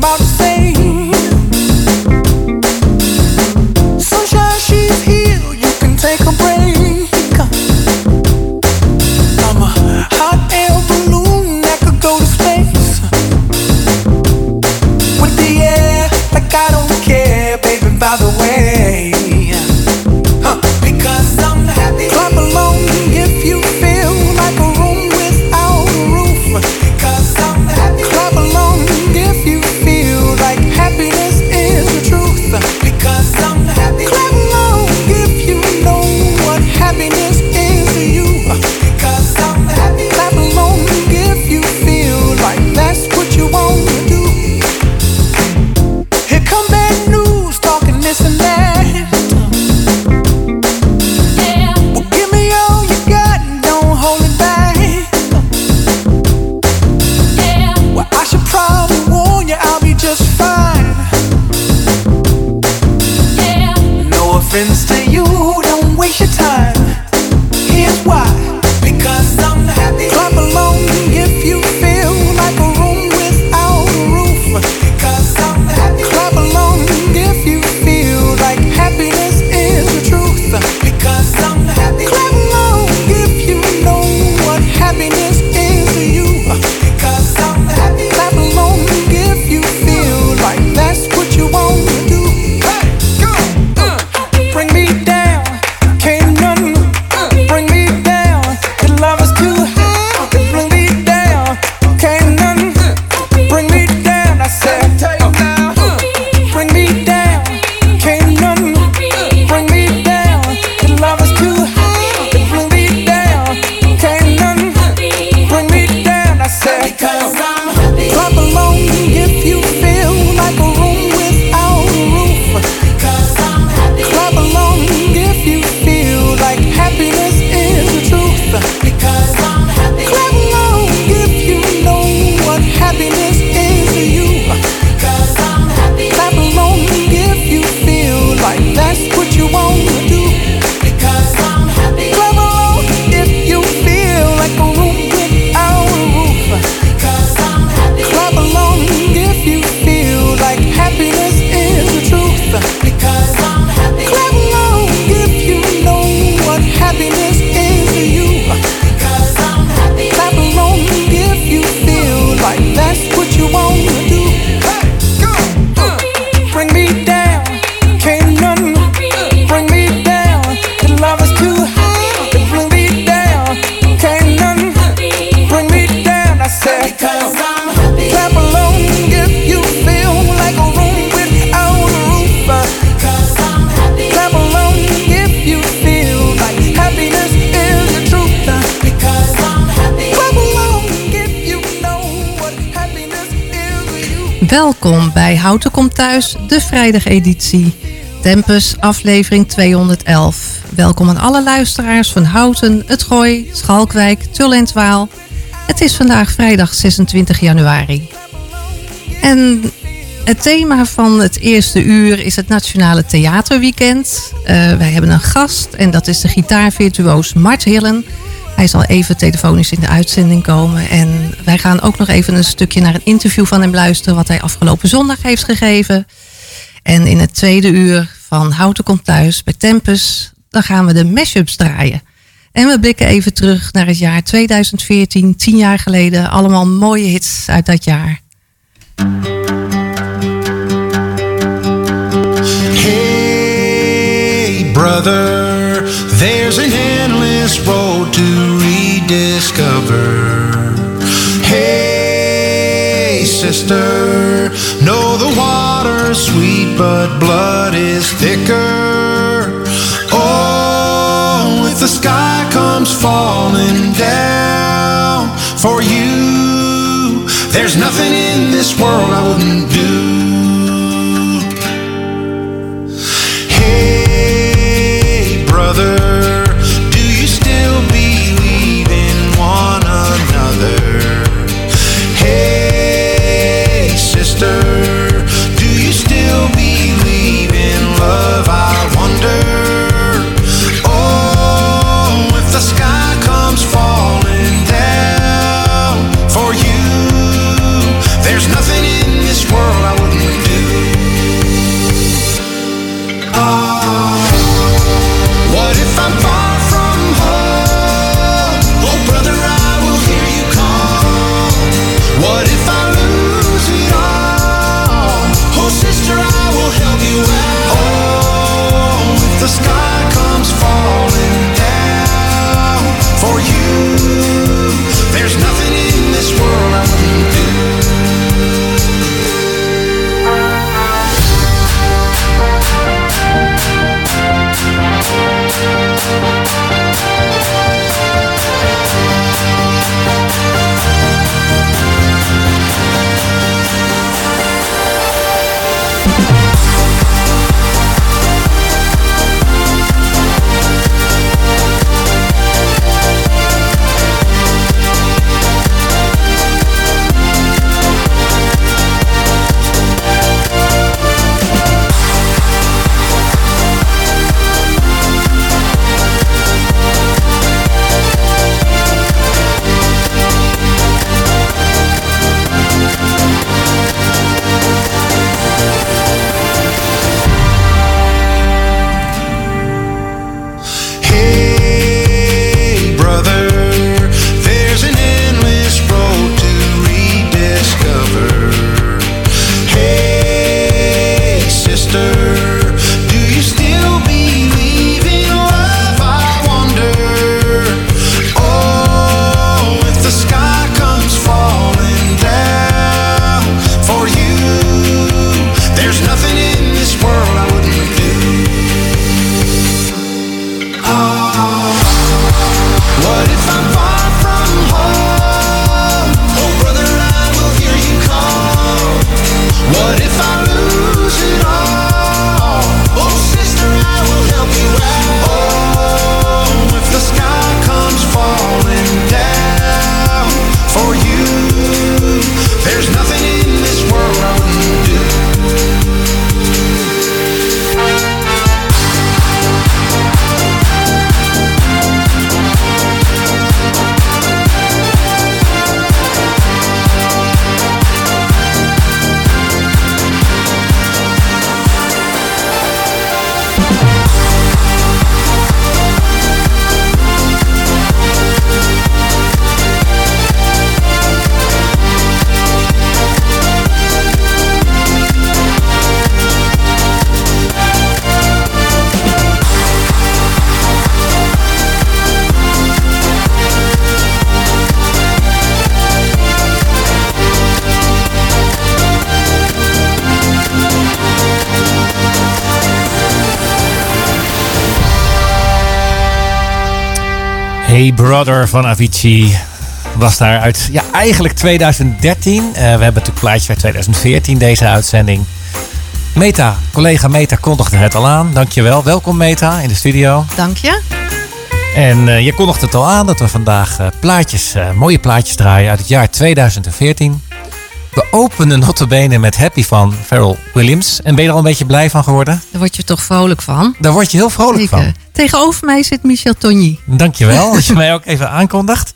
about Welkom bij Houten Komt Thuis, de vrijdageditie. Tempus, aflevering 211. Welkom aan alle luisteraars van Houten, Het Gooi, Schalkwijk, Tull en Twaal. Het is vandaag vrijdag 26 januari. En het thema van het eerste uur is het Nationale Theaterweekend. Uh, wij hebben een gast en dat is de gitaarvirtuoos Mart Hillen... Hij zal even telefonisch in de uitzending komen. En wij gaan ook nog even een stukje naar een interview van hem luisteren... wat hij afgelopen zondag heeft gegeven. En in het tweede uur van Houten komt thuis bij Tempus... dan gaan we de mashups draaien. En we blikken even terug naar het jaar 2014, tien jaar geleden. Allemaal mooie hits uit dat jaar. Hey brother, there's an endless road to rediscover. Hey, sister, know the water's sweet, but blood is thicker. Oh, if the sky comes falling down for you, there's nothing in this world I wouldn't do. Hey Brother van Avicii was daar uit ja, eigenlijk 2013. Uh, we hebben natuurlijk plaatjes uit 2014 deze uitzending. Meta, collega Meta kondigde het al aan. Dankjewel. Welkom Meta in de studio. Dank je. En uh, je kondigt het al aan dat we vandaag uh, plaatjes, mooie plaatjes draaien uit het jaar 2014. We openen notabene met Happy van Pharrell Williams. En ben je er al een beetje blij van geworden? Daar word je toch vrolijk van? Daar word je heel vrolijk Zeker. van. Tegenover mij zit Michel Tonji. Dankjewel dat je mij ook even aankondigt.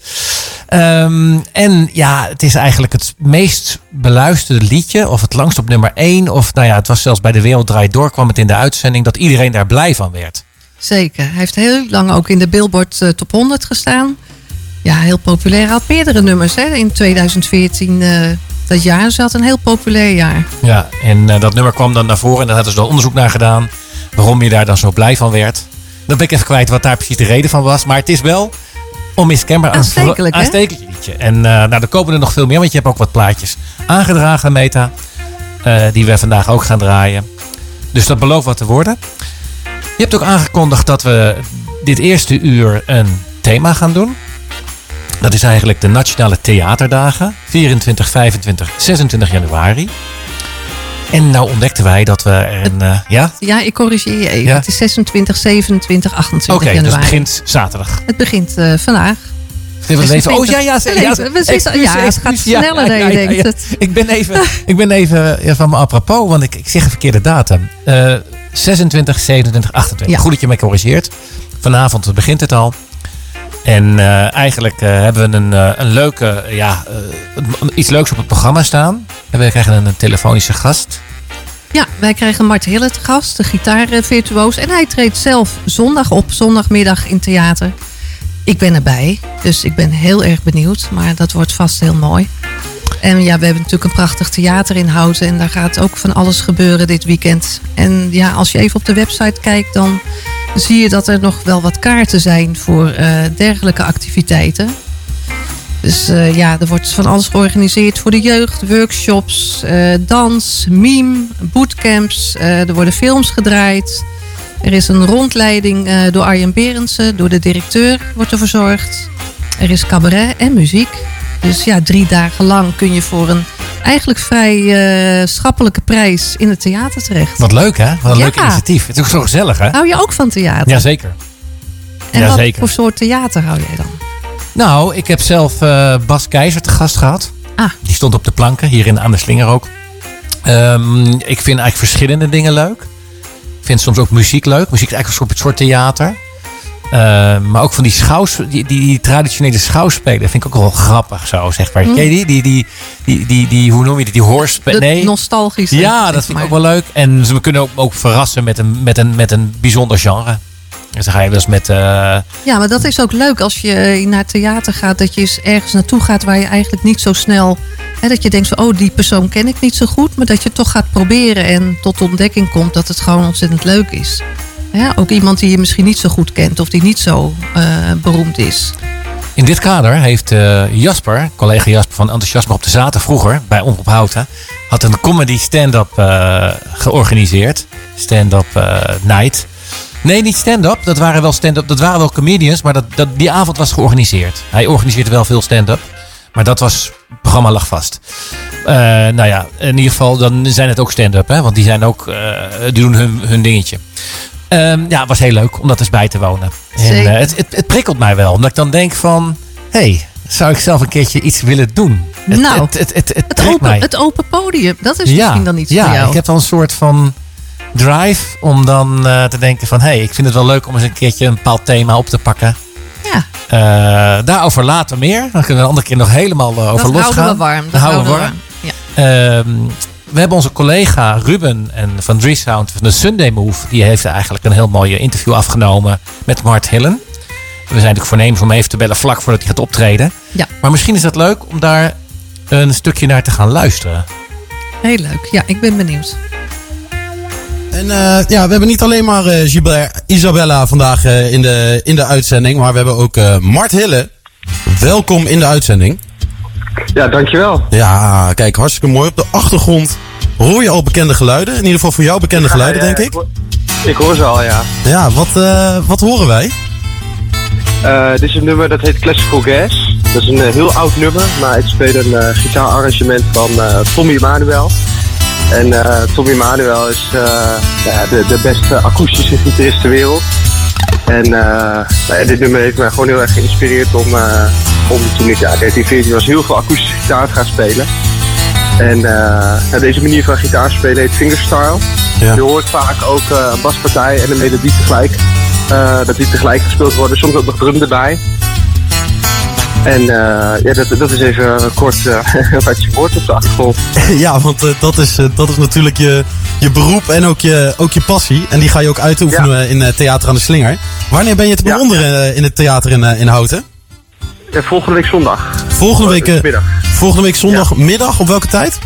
Um, en ja, het is eigenlijk het meest beluisterde liedje. Of het langst op nummer 1. Of nou ja, het was zelfs bij de Wereld Draait Door kwam het in de uitzending. Dat iedereen daar blij van werd. Zeker. Hij heeft heel lang ook in de Billboard uh, Top 100 gestaan. Ja, heel populair. Hij had meerdere nummers hè, in 2014. Uh, dat jaar zat een heel populair jaar. Ja, en uh, dat nummer kwam dan naar voren. En daar hadden ze dan onderzoek naar gedaan. Waarom je daar dan zo blij van werd. Dan ben ik even kwijt wat daar precies de reden van was. Maar het is wel onmiskenbaar aanstekelijk, aanstekelijk liedje. En uh, nou, er komen er nog veel meer. Want je hebt ook wat plaatjes aangedragen, Meta. Uh, die we vandaag ook gaan draaien. Dus dat belooft wat te worden. Je hebt ook aangekondigd dat we dit eerste uur een thema gaan doen. Dat is eigenlijk de Nationale Theaterdagen. 24, 25, 26 januari. En nou ontdekten wij dat we een... Uh, ja? Ja, ik corrigeer je even. Ja? Het is 26, 27, 28 Oké, januari. dus het begint zaterdag. Het begint uh, vandaag. Even leven. Oh ja, ja, ja, ja, ja, het gaat sneller dan je denkt. Ik ben even, ik ben even van me apropos, want ik, ik zeg een verkeerde datum. Uh, 26, 27, 28. Goed dat je mij corrigeert. Vanavond begint het al. En uh, eigenlijk uh, hebben we een, uh, een leuke, ja, iets leuks op het programma staan. En we krijgen een, een telefonische gast. Ja, wij krijgen Mart Hille te gast, de gitaarvirtuoos. En hij treedt zelf zondag op, zondagmiddag in theater. Ik ben erbij, dus ik ben heel erg benieuwd. Maar dat wordt vast heel mooi. En ja, we hebben natuurlijk een prachtig theater in Houten. En daar gaat ook van alles gebeuren dit weekend. En ja, als je even op de website kijkt, dan zie je dat er nog wel wat kaarten zijn voor uh, dergelijke activiteiten. Dus uh, ja, er wordt van alles georganiseerd voor de jeugd, workshops, uh, dans, meme, bootcamps. er worden films gedraaid. Er is een rondleiding door Arjen Berendsen, door de directeur wordt er verzorgd. Er is cabaret en muziek. Dus ja, drie dagen lang kun je voor een eigenlijk vrij uh, schappelijke prijs in het theater terecht. Wat leuk hè? Wat een ja. leuk initiatief. Het is ook zo gezellig hè? Hou je ook van theater? Jazeker. En ja, wat zeker. voor soort theater hou jij dan? Nou, ik heb zelf uh, Bas Keizer te gast gehad. Ah. Die stond op de planken, hier in, aan de slinger ook. Um, ik vind eigenlijk verschillende dingen leuk. Ik vind soms ook muziek leuk. Muziek is eigenlijk een soort theater. Uh, maar ook van die, schouws, die, die, traditionele schouwspelen vind ik ook wel grappig zo, zeg maar. Mm. Die? Die, die, die, die, hoe noem je die? Die hoorspelen? Nee. nostalgische. Ja, dat vind ik ook wel leuk. En ze kunnen ook, ook verrassen met een, met, een, met een bijzonder genre. Dus dan ga je dus met... Uh... Ja, maar dat is ook leuk als je naar theater gaat. Dat je eens ergens naartoe gaat waar je eigenlijk niet zo snel... Hè, dat je denkt van, oh, die persoon ken ik niet zo goed. Maar dat je het toch gaat proberen en tot ontdekking komt dat het gewoon ontzettend leuk is. Ook iemand die je misschien niet zo goed kent of die niet zo uh, beroemd is. In dit kader heeft uh, Jasper, collega Jasper van Enthousiasme op de Zaten vroeger bij Omroep Houten, had een comedy stand-up uh, georganiseerd. Stand-up night. Nee, niet stand-up. Dat waren wel stand-up. Dat waren wel comedians, maar dat, die avond was georganiseerd. Hij organiseerde wel veel stand-up. Maar dat was, het programma lag vast. nou ja, in ieder geval, dan zijn het ook stand-up? Want die zijn ook, doen hun, hun dingetje. Um, ja, het was heel leuk om dat eens bij te wonen. En, uh, het, het, het, prikkelt mij wel, omdat ik dan denk van... hé, hey, zou ik zelf een keertje iets willen doen? Het, nou, het, het, open, mij. het open podium, dat is ja, misschien dan iets ja, voor jou. ik heb dan een soort van drive om dan uh, te denken van... hé, hey, ik vind het wel leuk om eens een keertje een bepaald thema op te pakken. Ja. Uh, daarover later meer. Dan kunnen we een andere keer nog helemaal over dat losgaan. houden we warm. Dat Dat houden we warm. warm. Ja. We hebben onze collega Ruben en van Drie Sound van de Sunday Move. Die heeft eigenlijk een heel mooi interview afgenomen met Mart Hillen. We zijn natuurlijk voornemens om even te bellen vlak voordat hij gaat optreden. Ja. Maar misschien is het leuk om daar een stukje naar te gaan luisteren. Heel leuk. Ja, ik ben benieuwd. En uh, ja, we hebben niet alleen maar uh, Gilbert Isabella vandaag uh, in, de, in de uitzending. Maar we hebben ook Mart Hille. Welkom in de uitzending. Ja, dankjewel. Ja, kijk, hartstikke mooi. Op de achtergrond hoor je al bekende geluiden. In ieder geval voor jou bekende geluiden, ja, denk ik. Ik hoor, ik hoor, ze al, ja. Ja, wat, uh, wat horen wij? Eh, dit is een nummer dat heet Classical Gas. Dat is een eh, heel oud nummer, maar ik speel een eh, gitaararrangement van eh, Tommy Emanuel. En eh, Tommy Emanuel is eh, ja, de, de beste akoestische gitarist ter wereld. En eh, nou dit nummer heeft mij gewoon heel erg geïnspireerd om, eh, om toen ik ja, 13, 14 was heel veel akoestische gitaar te gaan spelen. En eh, deze manier van gitaar spelen heet fingerstyle. Ja. Je hoort vaak ook eh, een baspartij en een melodie tegelijk. eh, dat die tegelijk gespeeld worden, soms ook nog drum erbij. En ja, dat, dat is even kort wat je hoort op de achtergrond. ja, want dat, is, dat is natuurlijk je, je beroep en ook je, ook je passie. En die ga je ook uitoefenen in Theater aan de Slinger. Wanneer ben je te bewonderen in het theater in, in Houten? Ja, volgende week zondag. Volgende week, eh, Middag. volgende week zondagmiddag, op welke tijd?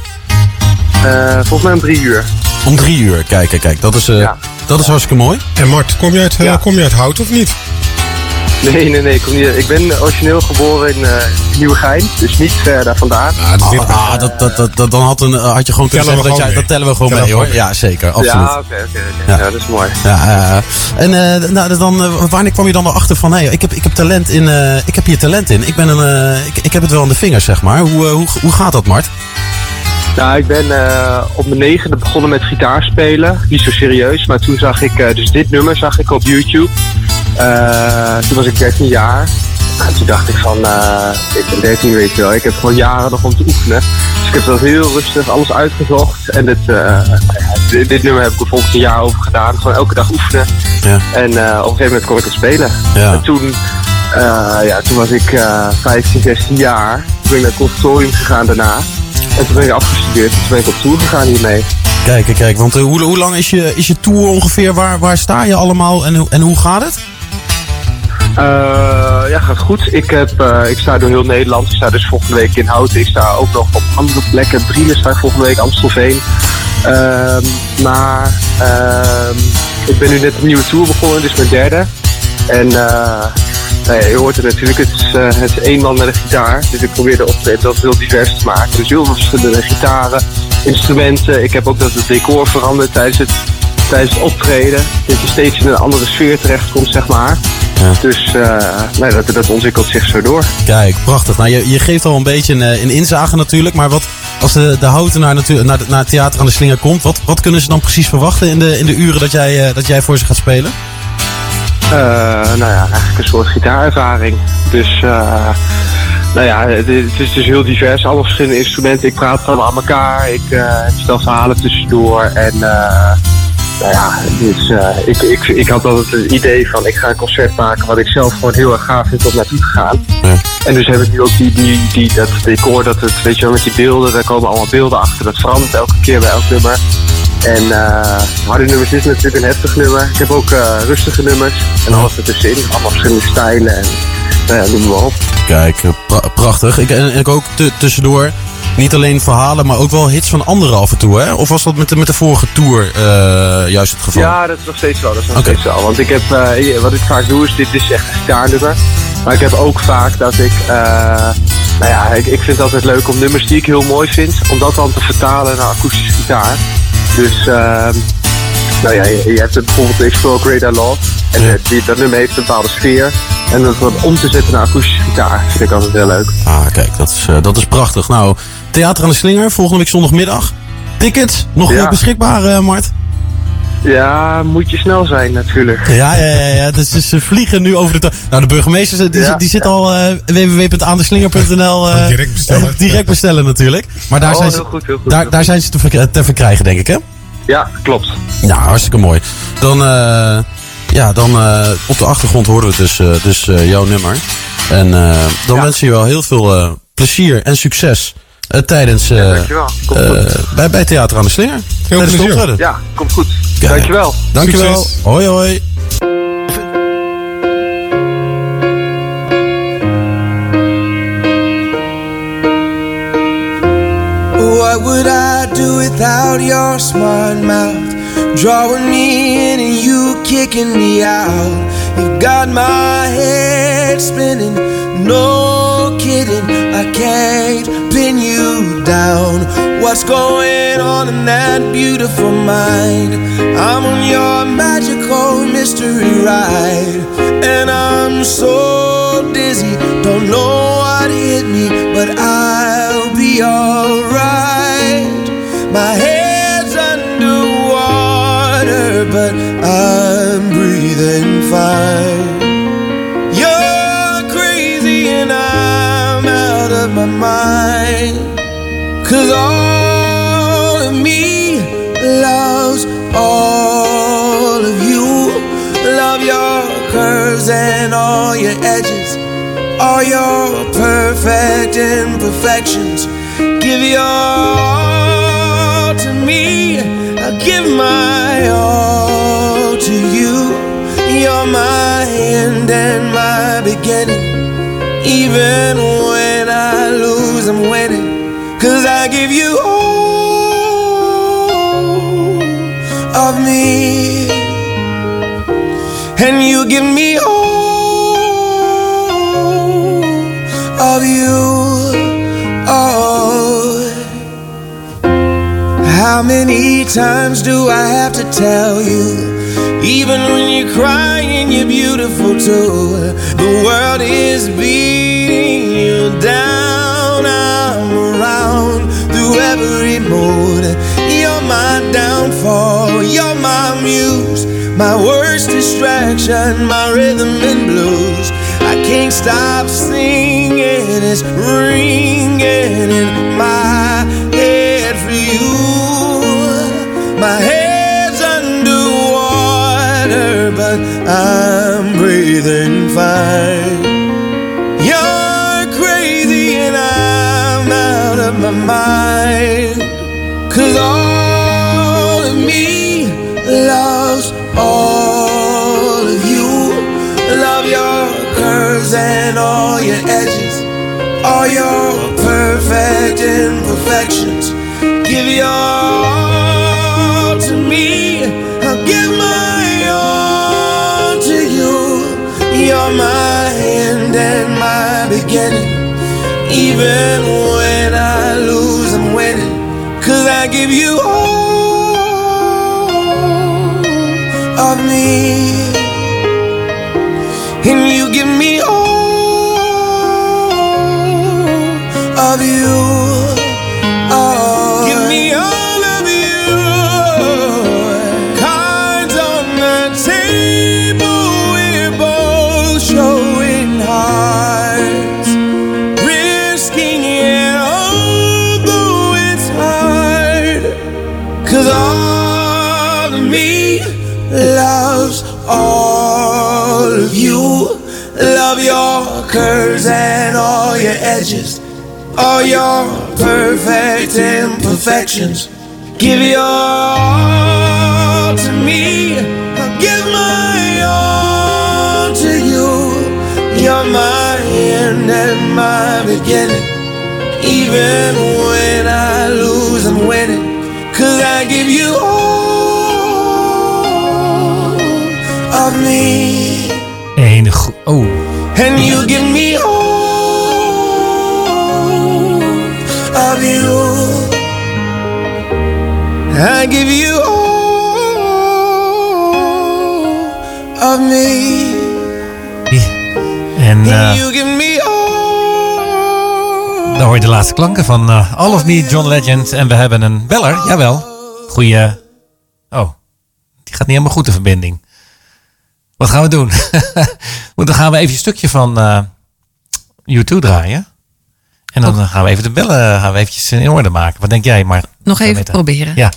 Eh, volgens mij om drie uur. Om drie uur. Kijk, kijk, kijk. Dat is, eh, Ja. dat is hartstikke mooi. En Mart, kom je uit, eh, Ja. kom je uit Hout of niet? Nee, nee, nee. Ik, kom niet, ik ben origineel geboren in eh Nieuwegein, dus niet ver daar vandaan. Ah, dit- Ah, dat, dat, dat, dat- dan had, een, eh, had je gewoon kunnen Tellen we zeggen dat, jij, dat tellen we gewoon Tellen mee we hoor. Ja, zeker. Absoluut. Ja, oké, oké. oké. Ja. Ja, dat is mooi. Ja, eh, en eh, nou, dan, eh, wanneer kwam je dan erachter van, hé, ik, heb, ik heb talent in, eh, ik heb hier talent in. Ik, ben een, ik, ik heb het wel aan de vingers, zeg maar. Hoe, hoe, hoe gaat dat, Mart? Nou, ik ben eh, op mijn negende begonnen met gitaarspelen. Niet zo serieus, maar toen zag ik, eh, dus dit nummer zag ik op YouTube. Eh, toen was ik 13 jaar. En toen dacht ik van, eh, ik ben 13 weet je wel, ik heb gewoon jaren nog om te oefenen. Dus ik heb dat heel rustig alles uitgezocht. En dit, eh, nou dit, dit nummer heb ik er volgens een jaar over gedaan. Gewoon elke dag oefenen. Ja. En op een gegeven moment kon ik het spelen. Ja. En toen, ja, toen was ik eh 15, 16 jaar. Toen ben ik naar het conservatorium gegaan daarna. En toen ben ik afgestudeerd. En toen ben ik op tour gegaan hiermee. Kijk, kijk. Want hoe, hoe lang is je, is je tour ongeveer? Waar, waar sta je allemaal en, en hoe gaat het? Eh, ja, gaat goed. Ik, heb, eh, ik sta door heel Nederland. Ik sta dus volgende week in Houten. Ik sta ook nog op andere plekken. Brielen sta ik volgende week, Amstelveen. Ehm, maar ehm, ik ben nu net een nieuwe tour begonnen. Dit is mijn derde. En eh, nou ja, je hoort het natuurlijk. Het is, het is één man met een gitaar. Dus ik probeer de optreden dat heel divers te maken. Dus heel veel verschillende gitaren, instrumenten. Ik heb ook dat het decor veranderd tijdens het, tijdens het optreden. Dat je steeds in een andere sfeer terechtkomt, zeg maar. Ja. Dus eh, nee, dat, dat ontwikkelt zich zo door. Kijk, prachtig. Nou, je, je geeft al een beetje een, eh, een inzage natuurlijk. Maar wat, als de, de houten naar, natu- naar, naar het theater aan de slinger komt, wat, wat kunnen ze dan precies verwachten in de, in de uren dat jij, eh, dat jij voor ze gaat spelen? Eh, nou ja, eigenlijk een soort gitaarervaring. Dus, eh, nou ja, het, het is dus heel divers. Alle verschillende instrumenten. Ik praat gewoon aan elkaar. Ik, eh, ik stel verhalen tussendoor. En, nou ja, dus, ik, ik, ik had altijd het idee van ik ga een concert maken wat ik zelf gewoon heel erg gaaf vind om naartoe te gaan. Ja. En dus heb ik nu ook die, die, die, dat decor, dat het, weet je wel, met die beelden, daar komen allemaal beelden achter. Dat verandert elke keer bij elk nummer. En eh harde nummers is natuurlijk een heftig nummer. Ik heb ook eh, rustige nummers en alles ertussenin. Allemaal verschillende stijlen en nou ja, noem maar op. Kijk, eh, pra- prachtig. Ik, en, en ik ook tu- tussendoor niet alleen verhalen, maar ook wel hits van anderen af en toe. Hè? Of was dat met de, met de vorige tour eh, juist het geval? Ja, dat is nog steeds wel. Dat is nog steeds wel. Want ik heb, eh, wat ik vaak doe is, dit is echt een gitaarnummer. Maar ik heb ook vaak dat ik, nou ja, ik, ik vind het altijd leuk om nummers die ik heel mooi vind, om dat dan te vertalen naar akoestische gitaar. Dus, ehm, nou ja, je, je hebt het bijvoorbeeld Explore Great I Love. En Ja. eh, die, dat nummer heeft een bepaalde sfeer. En dat dan om te zetten naar akoestische gitaar vind ik altijd heel leuk. Ah, kijk, dat is, eh, dat is prachtig. Nou, Theater aan de Slinger, volgende week zondagmiddag. Tickets, nog Ja. beschikbaar, eh, Mart? Ja, moet je snel zijn natuurlijk. Ja, ja, ja, ja. Dus, dus ze vliegen nu over de... Nou, de burgemeester die, Ja. die zit al eh www.aandeslinger.nl eh, Direct bestellen. direct bestellen natuurlijk. Maar daar Oh, zijn ze, heel goed, heel goed, daar, zijn ze te, te verkrijgen, denk ik, hè? Ja, klopt. Ja, hartstikke mooi. Dan, eh, ja, dan eh, op de achtergrond horen we dus, eh, dus eh, jouw nummer. En eh, dan Ja. wens je wel heel veel eh, plezier en succes eh, tijdens eh, eh, goed. bij, bij Theater aan de Slinger. Het plezier. Ja, komt goed. Dankjewel. Dankjewel. Succes. Hoi hoi. What would I do without your smart mouth? Drawing me in and you kicking me out. You got my head spinning, no kidding. I can't pin you down. what's going on in that beautiful mind. I'm on your magical mystery ride, and I'm so dizzy, don't know what hit me, but I'll be alright. My head's underwater, but I'm breathing fine. You're crazy and I'm out of my mind. Cause all of me loves all of you. Love your curves and all your edges, all your perfect imperfections. Give your all my all to you. You're my end and my beginning. Even when I lose, I'm winning. Cause I give you all of me. And you give me all How many times do I have to tell you? Even when you're crying, you're beautiful too. The world is beating you down. I'm around through every mood. You're my downfall. You're my muse. My worst distraction, my rhythm and blues. I can't stop singing. It's ringing in my My head's underwater, but I'm breathing fine. You're crazy and I'm out of my mind. Cause all of me loves all of you. Love your curves and all your edges, all your perfect imperfections. Give your Even when I lose, I'm winning. Cause I give you all of me. And you give me all of you. Edges, all your perfect imperfections. Give your all to me. I'll give my all to you. You're my end and my beginning. Even when I lose, I'm winning. Cause I give you all of me. I give you all of me. en eh, And you give me all. dan hoor je de laatste klanken van eh, All of Me, John Legend. En we hebben een beller, jawel. Goeie... Oh, die gaat niet helemaal goed, de verbinding. Wat gaan we doen? Want dan gaan we even een stukje van eh U2 draaien. En dan gaan we even de bellen gaan we eventjes in orde maken. Wat denk jij, maar Nog even proberen. Ja.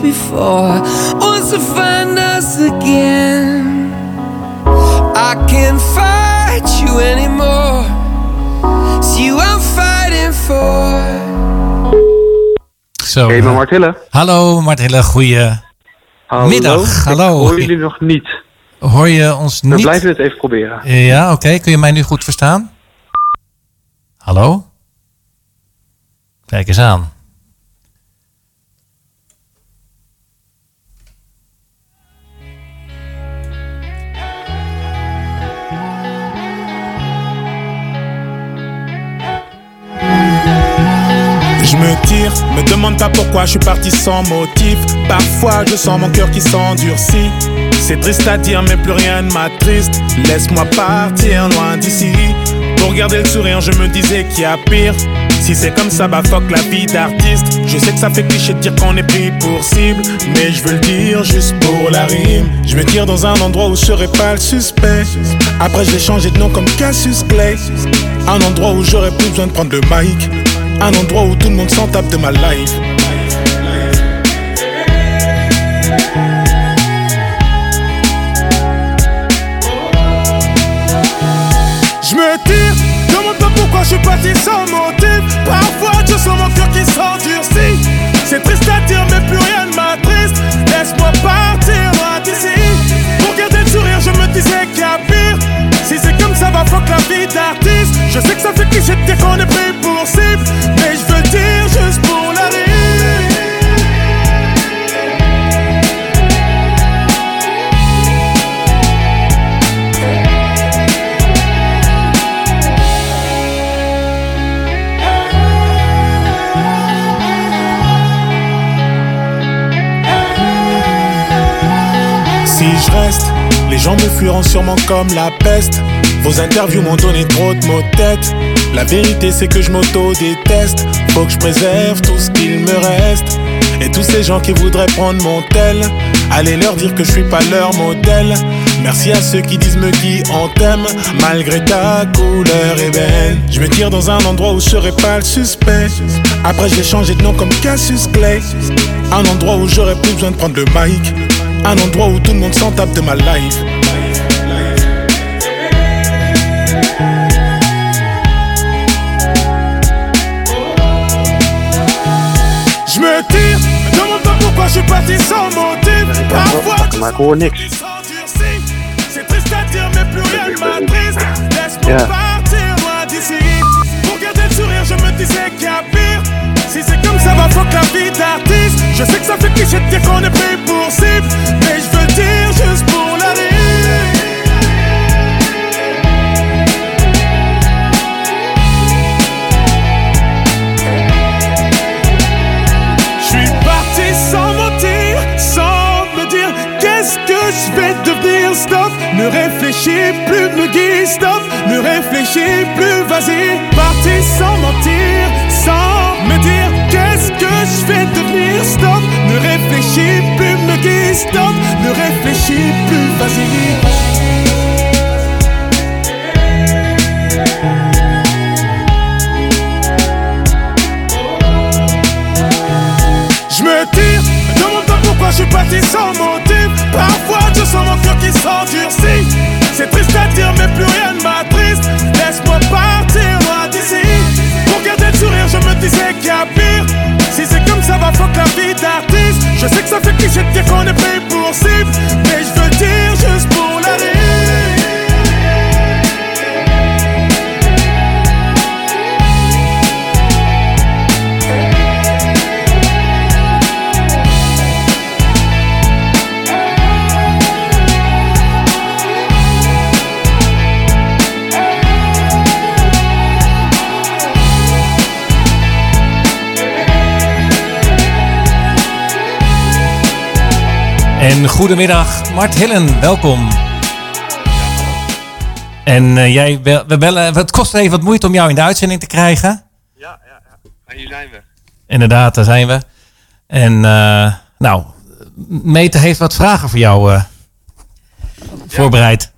before wants to find us again. I can't fight you anymore. It's you I'm fighting for. Zo. Hey, maar eh, Martille. Hallo Martille, goeie Hallo. middag. Hallo. Hoor jullie nog niet. Hoor je ons niet? We blijven het even proberen. Ja, oké. Kun je mij nu goed verstaan? Hallo? Kijk eens aan. Me tire, me demande pas pourquoi je suis parti sans motif. Parfois je sens mon cœur qui s'endurcit. C'est triste à dire, mais plus rien ne m'attriste. Laisse-moi partir loin d'ici. Pour garder le sourire, je me disais qu'il y a pire. Si c'est comme ça, bah fuck la vie d'artiste. Je sais que ça fait cliché de dire qu'on est pris pour cible. Mais je veux le dire juste pour la rime. Je me tire dans un endroit où je serai pas le suspect. Après, je vais changer de nom comme Cassius Clay. Un endroit où j'aurais plus besoin de prendre le mic. Un endroit où tout le monde s'en tape de ma life. Je me tire, demande pas pourquoi je suis parti sans motif. Parfois je sens mon cœur qui s'endurcit. C'est triste à dire, mais plus rien ne m'attriste. Laisse-moi partir d'ici. Pour garder le sourire, je me disais qu'il y a pire. Si c'est comme ça, va fuck la vie d'artiste. Je sais que ça fait cliché de dire qu'on est pris pour cible. Mais je veux dire juste pour la. Si je reste, les gens me fuiront sûrement comme la peste. Vos interviews m'ont donné trop de mots de tête. La vérité c'est que je m'auto-déteste. Faut que je préserve tout ce qu'il me reste. Et tous ces gens qui voudraient prendre mon tel, allez leur dire que je suis pas leur modèle. Merci à ceux qui disent me qui on t'aime, malgré ta couleur ébène. Je me tire dans un endroit où je serai pas le suspect. Après j'ai changé de nom comme Cassius Clay. Un endroit où j'aurais plus besoin de prendre le mic. Un endroit où tout le monde s'en tape de ma life. Je suis parti sans motif. Parfois, ik hoor niks. c'est triste à dire, mais plus rien ne m'attriste. Laisse-moi partir loin d'ici. Pour garder le sourire, je me disais qu'il y a pire. Si c'est comme ça, va fuck la vie d'artiste. Je sais que ça fait cliché de dire qu'on est pris pour cible. Mais je veux dire juste pour Stop, ne réfléchis plus, me guide. Stop, ne réfléchis plus, vas-y. Parti sans mentir, sans me dire qu'est-ce que je vais devenir. Stop, ne réfléchis plus, me guide. Stop, ne réfléchis plus, vas-y. Je me tire, me demande pas pourquoi je suis parti sans motif. Parfois je sens mon cœur qui s'endurcit. C'est triste à dire, mais plus rien ne m'attriste. Laisse-moi partir loin d'ici. Pour garder le sourire, je me disais qu'il y a pire. Si c'est comme ça, va fuck la vie d'artiste. Je sais que ça fait cliché de dire qu'on est pris pour cible. Mais goedemiddag, Mart Hillen, welkom. En eh, jij, bel- we bellen, het kost even wat moeite om jou in de uitzending te krijgen. Ja, ja, ja. En hier zijn we. Inderdaad, daar zijn we. En eh, nou, Mete heeft wat vragen voor jou eh, voorbereid.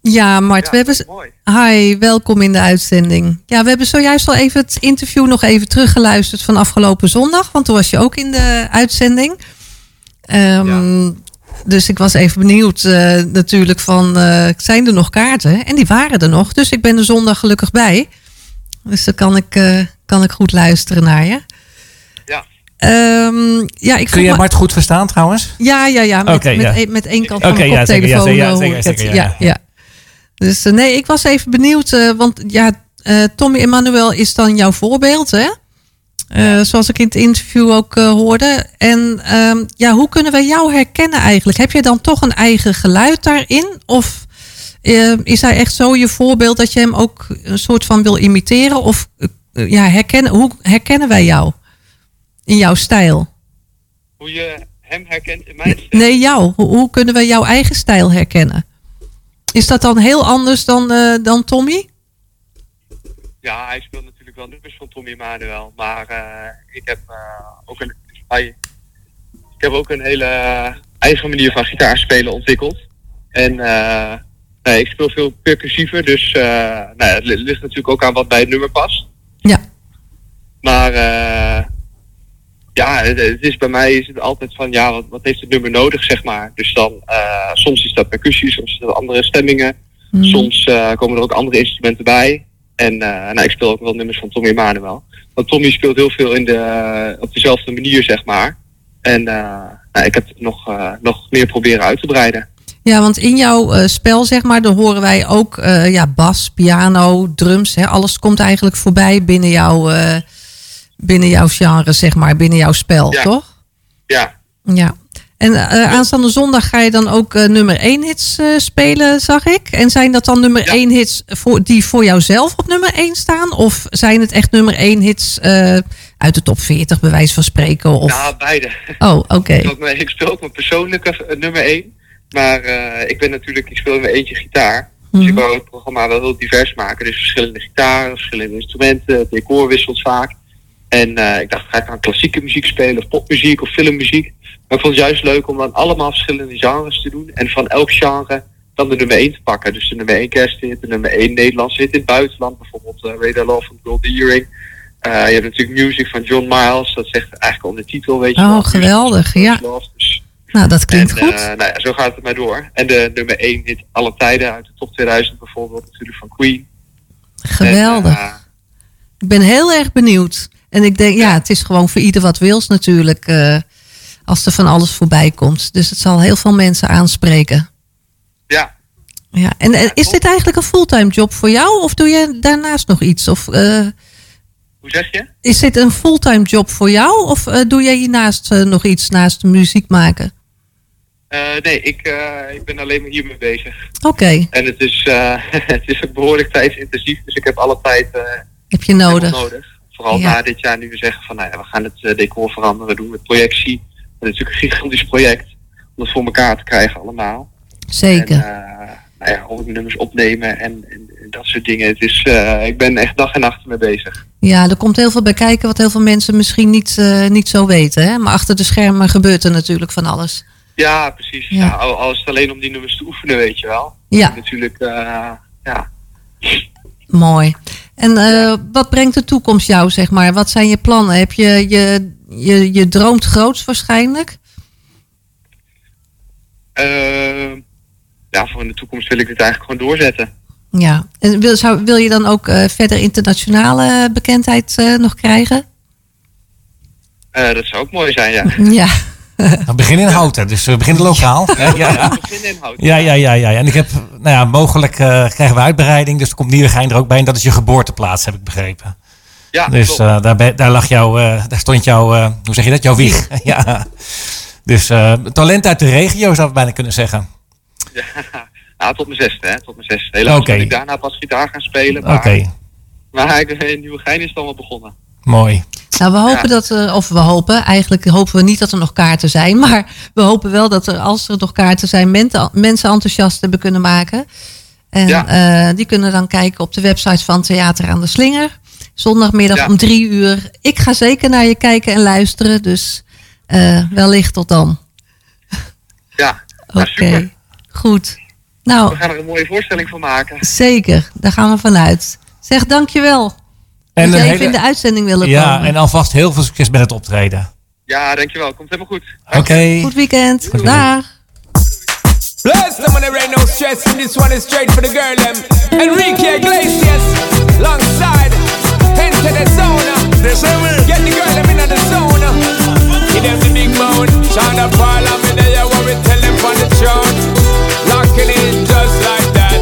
Ja, Mart, Ja, we hebben... mooi. Hi, welkom in de uitzending. Ja, we hebben zojuist al even het interview nog even teruggeluisterd van afgelopen zondag. Want toen was je ook in de uitzending. Ehm, Dus ik was even benieuwd eh, natuurlijk van, eh, zijn er nog kaarten? En die waren er nog, dus ik ben er zondag gelukkig bij. Dus dan kan ik, eh, kan ik goed luisteren naar je. Ja. Ehm, ja, ik Kun je Bart goed verstaan trouwens? Ja, ja, ja. Met, met, ja. met één kant van Oké, de ja, zeker, ja, koptelefoon zeker, ja, zeker, ik het. zeker, ja, ja. ja. Dus nee, ik was even benieuwd. eh, want ja, eh, Tommy Emmanuel is dan jouw voorbeeld, hè? Eh, zoals ik in het interview ook eh, hoorde. En ehm, ja, hoe kunnen wij jou herkennen eigenlijk? Heb je dan toch een eigen geluid daarin? Of eh, is hij echt zo je voorbeeld dat je hem ook een soort van wil imiteren? Of ja, herkennen, hoe herkennen wij jou in jouw stijl? Hoe je hem herkent in mijn stem. Nee, jou. Hoe, hoe kunnen we jouw eigen stijl herkennen? Is dat dan heel anders dan, eh, dan Tommy? Ja, hij speelt natuurlijk wel nummers van Tommy Emanuel. Maar eh, ik heb eh, ook een. ik heb ook een hele eh, eigen manier van gitaar spelen ontwikkeld. En nee, ik speel veel percussiever. Dus nou het li- ligt natuurlijk ook aan wat bij het nummer past. Ja. Maar ja, het, is bij mij is het altijd van ja, wat, wat heeft het nummer nodig, zeg maar. Dus dan soms is dat percussie, soms is dat andere stemmingen. Mhm. Soms komen er ook andere instrumenten bij. En eh, nou, ik speel ook wel nummers van Tommy Emanuel. Want Tommy speelt heel veel in de, op dezelfde manier, zeg maar. En eh, nou, ik heb het nog, eh, nog meer proberen uit te breiden. Ja, want in jouw eh, spel, zeg maar, dan horen wij ook eh, ja, bas, piano, drums. Hè, alles komt eigenlijk voorbij binnen jouw, eh, binnen jouw genre, zeg maar, binnen jouw spel, Ja. toch? Ja, Ja. En eh, aanstaande zondag ga je dan ook eh, nummer 1 hits eh, spelen, zag ik. En zijn dat dan nummer Ja. 1 hits voor, die voor jouzelf op nummer 1 staan? Of zijn het echt nummer 1 hits uit de top 40, bij wijze van spreken? Of... ja beide. Oh, oké. Ik speel ook mijn- ik speel ook mijn persoonlijke nummer 1. Maar ik ben natuurlijk, ik speel in mijn eentje gitaar. Dus ik Mhm. wou het programma wel heel divers maken. Dus verschillende gitaren, verschillende instrumenten, het decor wisselt vaak. En eh, ik dacht, ga ik dan klassieke muziek spelen, of popmuziek of filmmuziek. Maar ik vond het juist leuk om dan allemaal verschillende genres te doen. En van elk genre dan de nummer 1 te pakken. Dus de nummer 1 kersthit, de nummer 1 Nederlandse hit in het buitenland. Bijvoorbeeld uh, Radar Love van Gold Earring. Eh, je hebt natuurlijk Music van John Miles. Dat zegt eigenlijk al de titel, weet je Oh, wel. geweldig, ja. Dus Nou, dat klinkt en, goed. eh, nou ja, zo gaat het maar door. En de nummer 1 hit alle tijden uit de top 2000 bijvoorbeeld, natuurlijk van Queen. Geweldig. En, eh, Ik ben heel erg benieuwd. En ik denk, ja, het is gewoon voor ieder wat wils natuurlijk. eh, als er van alles voorbij komt. Dus het zal heel veel mensen aanspreken. ja, Ja. En eh, is dit eigenlijk een fulltime job voor jou? Of doe je daarnaast nog iets? Of eh, hoe zeg je? is dit een fulltime job voor jou? Of doe jij hiernaast nog iets naast de muziek maken? Nee, ik, ik ben alleen maar hiermee bezig. Oké, En het is, het is ook behoorlijk tijdsintensief, dus ik heb alle tijd heb je nodig. Vooral Ja. na dit jaar nu we zeggen van, nou ja, we gaan het eh, decor veranderen, we doen het projectie. Dat is natuurlijk een gigantisch project om het voor elkaar te krijgen allemaal. Zeker. En, eh, nou ja, ook nummers opnemen en, en, en dat soort dingen. Het is, eh, ik ben echt dag en nacht mee bezig. Ja, er komt heel veel bij kijken wat heel veel mensen misschien niet, niet zo weten. Hè? Maar achter de schermen gebeurt er natuurlijk van alles. Ja, precies. Ja. Ja. al, is het alleen om die nummers te oefenen, weet je wel. Ja. Natuurlijk, eh, ja. Mooi. En eh, wat brengt de toekomst jou, zeg maar? Wat zijn je plannen? Heb je, je, je, je droomt groots waarschijnlijk? Eh, ja, voor in de toekomst wil ik het eigenlijk gewoon doorzetten. Ja. En wil, zou, wil je dan ook eh, verder internationale bekendheid nog krijgen? Dat zou ook mooi zijn, ja. Ja. We beginnen in Houten, dus we beginnen lokaal. Ja, ja. We beginnen in hout. Ja, ja, ja, ja. En ik heb, nou ja, mogelijk eh, krijgen we uitbreiding. Dus er komt Nieuwegein er ook bij. En dat is je geboorteplaats, heb ik begrepen. Ja, Dus eh, daar, ben- daar lag jouw, eh, daar stond jouw, eh, hoe zeg je dat? Jouw wieg. ja. Dus eh, talent uit de regio zou ik bijna kunnen zeggen. Ja. Nou, tot mijn zesde, hè. Tot mijn zesde. Helaas Oké. moet ik daarna pas gitaar gaan spelen. Oké, Maar, maar in Nieuwegein is het allemaal begonnen. Mooi. Nou, we hopen Ja. dat, er, of we hopen, eigenlijk hopen we niet dat er nog kaarten zijn. Maar we hopen wel dat er, als er nog kaarten zijn, mensen, enthousiast hebben kunnen maken. En Ja. eh, die kunnen dan kijken op de website van Theater aan de Slinger. Zondagmiddag Ja. om drie uur. Ik ga zeker naar je kijken en luisteren. Dus eh, wellicht tot dan. Ja, Oké, nou, goed. We Nou, gaan er een mooie voorstelling van maken. zeker. Daar gaan we vanuit. Zeg dankjewel. En dus jij hele... vindt de uitzending willen ja, komen. Ja, en alvast heel veel succes met het optreden. Ja, dankjewel. Komt helemaal goed. Oké. Okay. Goed weekend. Dag. Bless them when there ain't no stress. And this one is straight for the girl them. Enrique Iglesias, alongside. Into the zone. Get the girl them in the zone. Give them the big moan. China Parliament, they are what we tell them on the throne. Locking in just like that.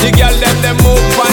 The girl them, them move on.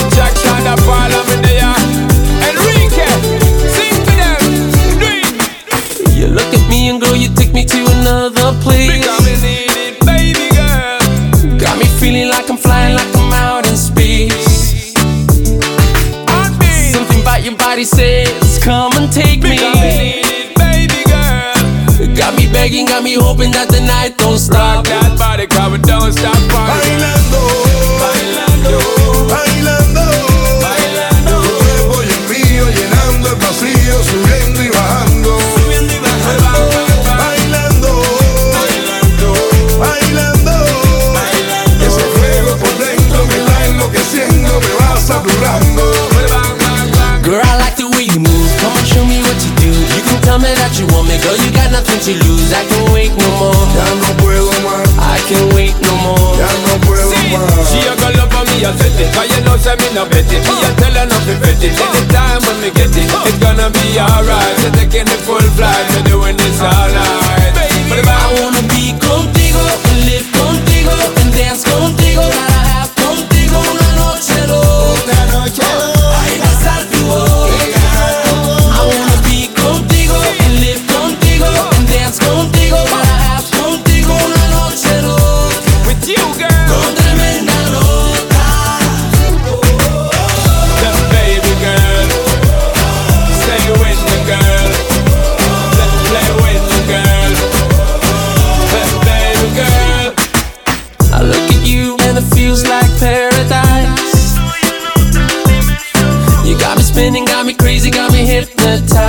the time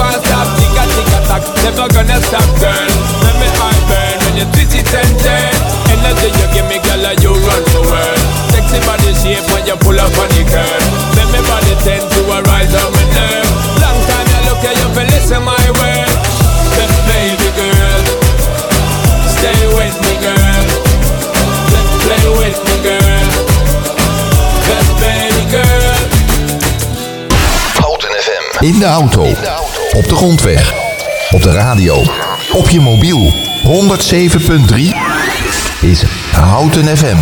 won't stop, Never gonna stop girl, let me burn. When you twist it and turn Energy you give me girl you run the world. Sexy body shape when you pull up on the curb. Me body tend to arise on my nerve. Long time you look at you feel listen my word. Baby girl Stay with me girl. Let's play with me girl. In de auto. In de auto. Op de grondweg. Op de radio. Op je mobiel. 107.3 is Houten FM.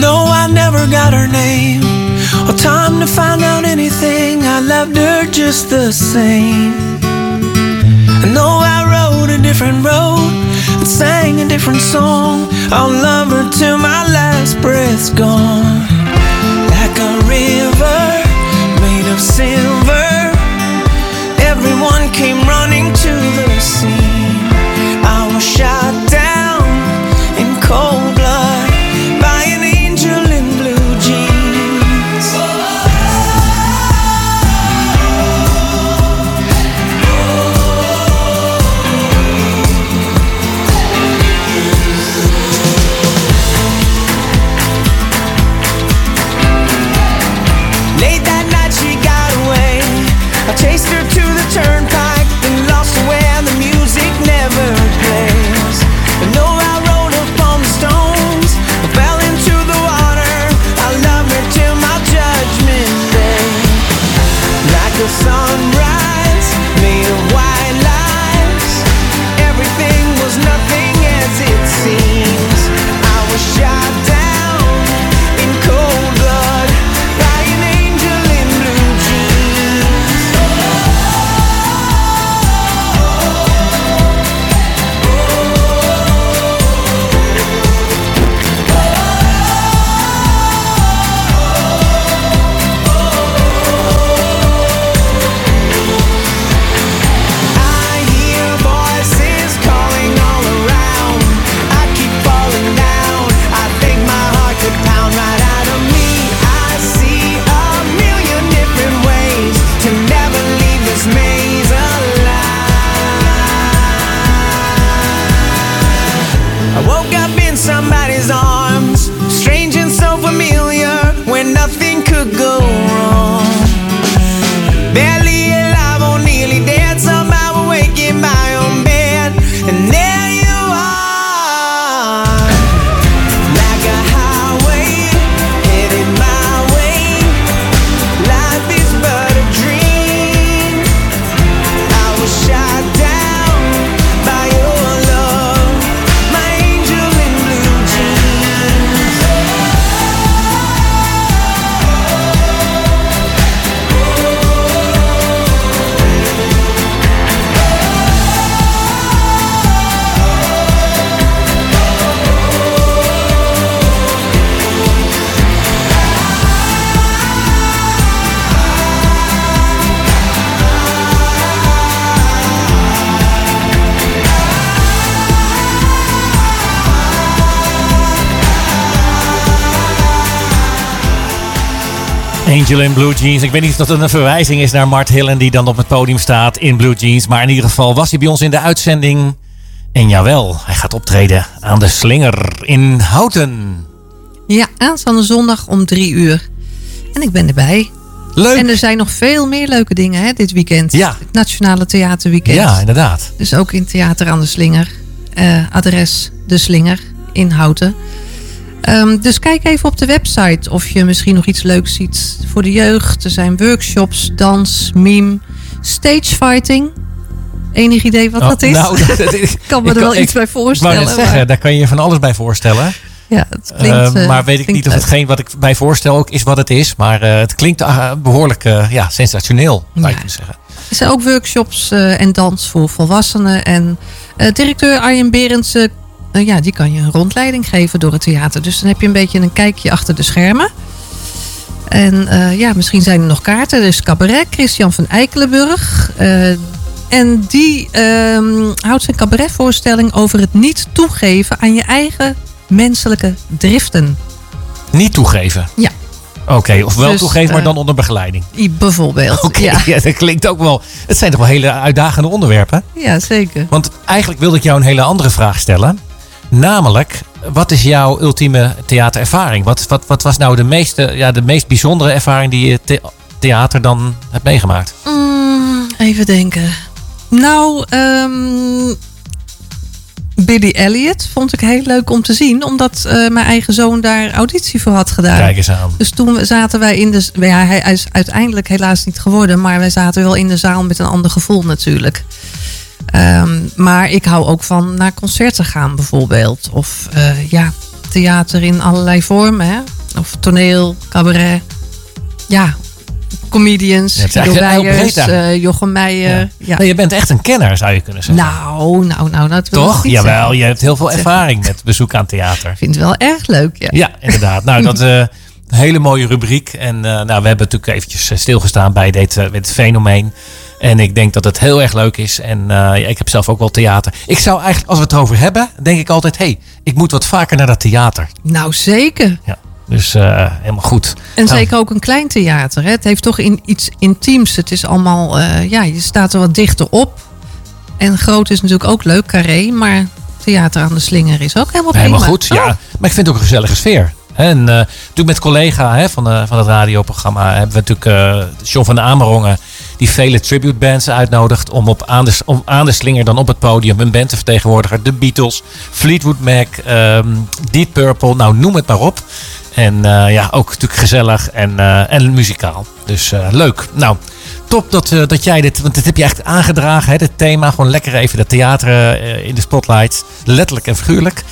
No, I never got her name. Or time to find out anything. I love her just the same. No, I rode a different road. sang a different song. I'll love her till my last breath's gone. Like a river made of silver. Angel in Blue Jeans. Ik weet niet of dat een verwijzing is naar Mart Hillen die dan op het podium staat in Blue Jeans. Maar in ieder geval was hij bij ons in de uitzending. En jawel, hij gaat optreden aan de Slinger in Houten. Ja, aanstaande zondag om drie uur. En ik ben erbij. Leuk. En er zijn nog veel meer leuke dingen hè, dit weekend. Ja. Het Nationale Theaterweekend. Ja, inderdaad. Dus ook in Theater aan de Slinger. Eh, adres De Slinger in Houten. Ehm, dus kijk even op de website of je misschien nog iets leuks ziet voor de jeugd. Er zijn workshops, dans, meme, stagefighting. Enig idee wat Oh, dat is? nou, dat- ik kan me ik er wel kan- iets bij Ik voorstellen. zeggen, maar- daar kan je je van alles bij voorstellen. ja, het klinkt, Eh, eh, maar weet ik klinkt niet of hetgeen wat ik bij voorstel ook is wat het is. Maar eh, het klinkt eh, behoorlijk eh, ja, sensationeel, zou je Ja. kunnen zeggen. Er zijn ook workshops en dans voor volwassenen. En directeur Arjen Berendsen, eh, ja, die kan je een rondleiding geven door het theater. Dus dan heb je een beetje een kijkje achter de schermen. En eh, ja, misschien zijn er nog kaarten. Er is cabaret, Christian van Eikelenburg. Eh, en die ehm, houdt zijn cabaretvoorstelling over het niet toegeven aan je eigen menselijke driften. Niet toegeven. Ja. Oké, of wel Dus, toegeven, maar dan onder begeleiding. Bijvoorbeeld. Oké, Ja. ja. dat klinkt ook wel. Het zijn toch wel hele uitdagende onderwerpen. ja, zeker. Want eigenlijk wilde ik jou een hele andere vraag stellen. Namelijk, wat is jouw ultieme theaterervaring? Wat, wat, wat was nou de, meeste, ja, de meest bijzondere ervaring die je the- theater dan hebt meegemaakt? Mm, even denken. Nou, ehm Billy Elliot vond ik heel leuk om te zien. Omdat eh, mijn eigen zoon daar auditie voor had gedaan. Kijk eens aan. Dus toen zaten wij in de... Ja, hij is uiteindelijk helaas niet geworden. Maar wij zaten wel in de zaal met een ander gevoel natuurlijk. Ehm, maar ik hou ook van naar concerten gaan bijvoorbeeld. Of eh, ja, theater in allerlei vormen. Hè? Of toneel, cabaret. Ja, comedians. Ja, Guido Weijers, eh, Jochem Meijer. Ja. Nee, je bent echt een kenner, zou je kunnen zeggen. Nou, nou, nou, ik Toch? Jawel, zeggen. je hebt heel veel ervaring met bezoek aan theater. Ik vind het wel erg leuk, ja. Ja, inderdaad. Nou, dat is een hele mooie rubriek. En nou, we hebben natuurlijk eventjes stilgestaan bij dit, dit fenomeen. En ik denk dat het heel erg leuk is. En eh, ja, ik heb zelf ook wel theater. Ik zou eigenlijk, als we het erover hebben, denk ik altijd... hé, hey, ik moet wat vaker naar dat theater. Nou, zeker. Ja, dus eh, helemaal goed. En Nou, zeker ook een klein theater. Hè? Het heeft toch in, iets intiems. Het is allemaal, eh, ja, je staat er wat dichter op. En groot is natuurlijk ook leuk, carré. Maar theater aan de slinger is ook helemaal prima. Helemaal goed, ja. Oh, Maar ik vind het ook een gezellige sfeer. En eh, natuurlijk met collega hè, van, van het radioprogramma hebben we natuurlijk John van Amerongen die vele tribute bands uitnodigt om, op aan, de, om aan de slinger dan op het podium een band te vertegenwoordigen. De Beatles, Fleetwood Mac, ehm, Deep Purple, nou noem het maar op. En eh, ja, ook natuurlijk gezellig en, eh, en muzikaal. Dus eh, leuk. Nou, top dat, dat jij dit, want dit heb je echt aangedragen, hè, dit thema. Gewoon lekker even de theater in de spotlight. Letterlijk en figuurlijk.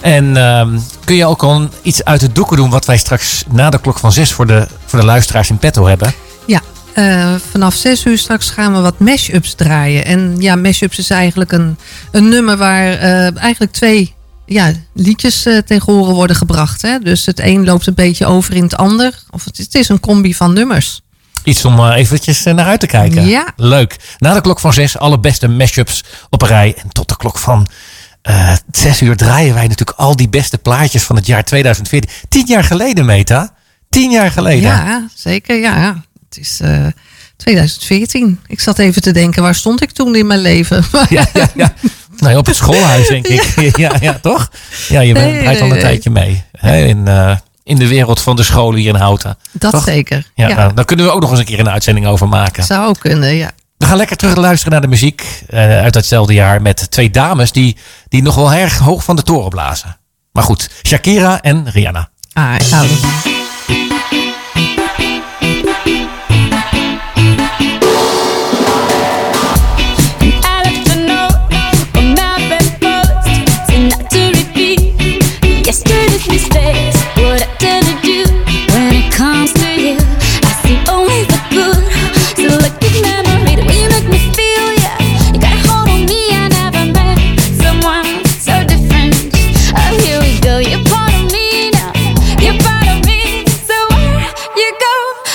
En ehm, kun je ook al iets uit de doeken doen wat wij straks na de klok van zes voor de, voor de luisteraars in petto hebben? Ja, eh, vanaf zes uur straks gaan we wat mashups draaien. En ja, mashups is eigenlijk een, een nummer waar eh, eigenlijk twee ja, liedjes eh, tegen horen worden gebracht. Hè? Dus het een loopt een beetje over in het ander. Of het, het is een combi van nummers. Iets om eventjes naar uit te kijken. Ja. Leuk. Na de klok van zes alle beste mashups op een rij. En tot de klok van zes uur draaien wij natuurlijk al die beste plaatjes van het jaar 2014. Tien jaar geleden, Meta. Tien jaar geleden. Ja, zeker. Ja, het is eh, 2014. Ik zat even te denken, waar stond ik toen in mijn leven? Ja, ja, ja. Nou, op het schoolhuis, denk ik. Ja, ja, toch? Ja, je bent, Nee, draait al een nee, tijdje mee. Hè, in, eh, in de wereld van de scholen hier in Houten. Dat Toch? zeker. Ja, Ja, Nou, daar kunnen we ook nog eens een keer een uitzending over maken. zou ook kunnen, ja. We gaan lekker terug luisteren naar de muziek eh, uit datzelfde jaar. Met twee dames die, die nog wel erg hoog van de toren blazen. Maar goed, Shakira en Rihanna. Ah, ik hou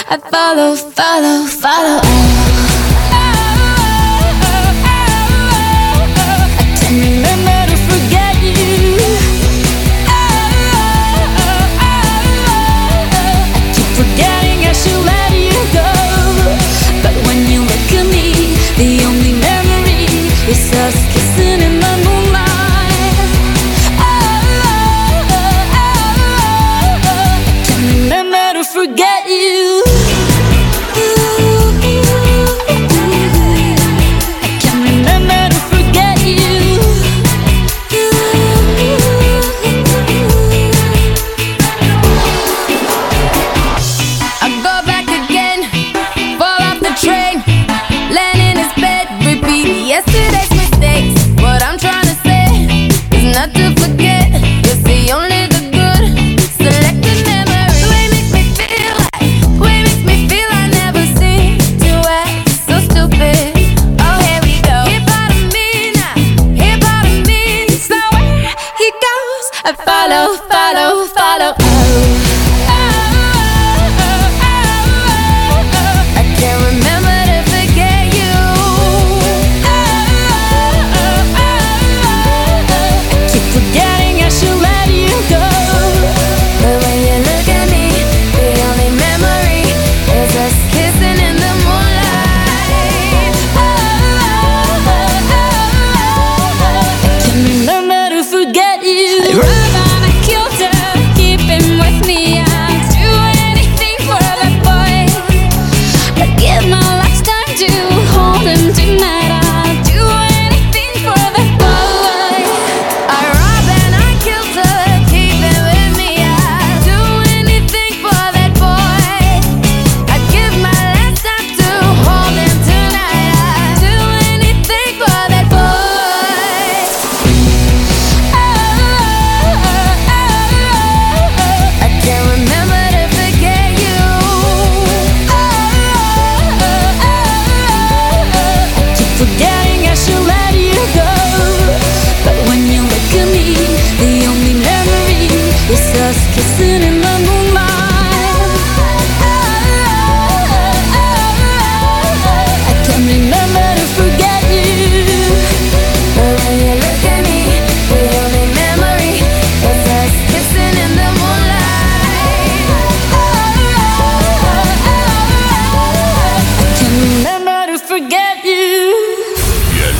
I follow, follow, follow. que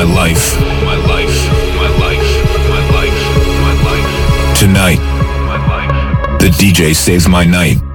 my life. My life. My life. My life. My life. Tonight. My life. The DJ saves my night.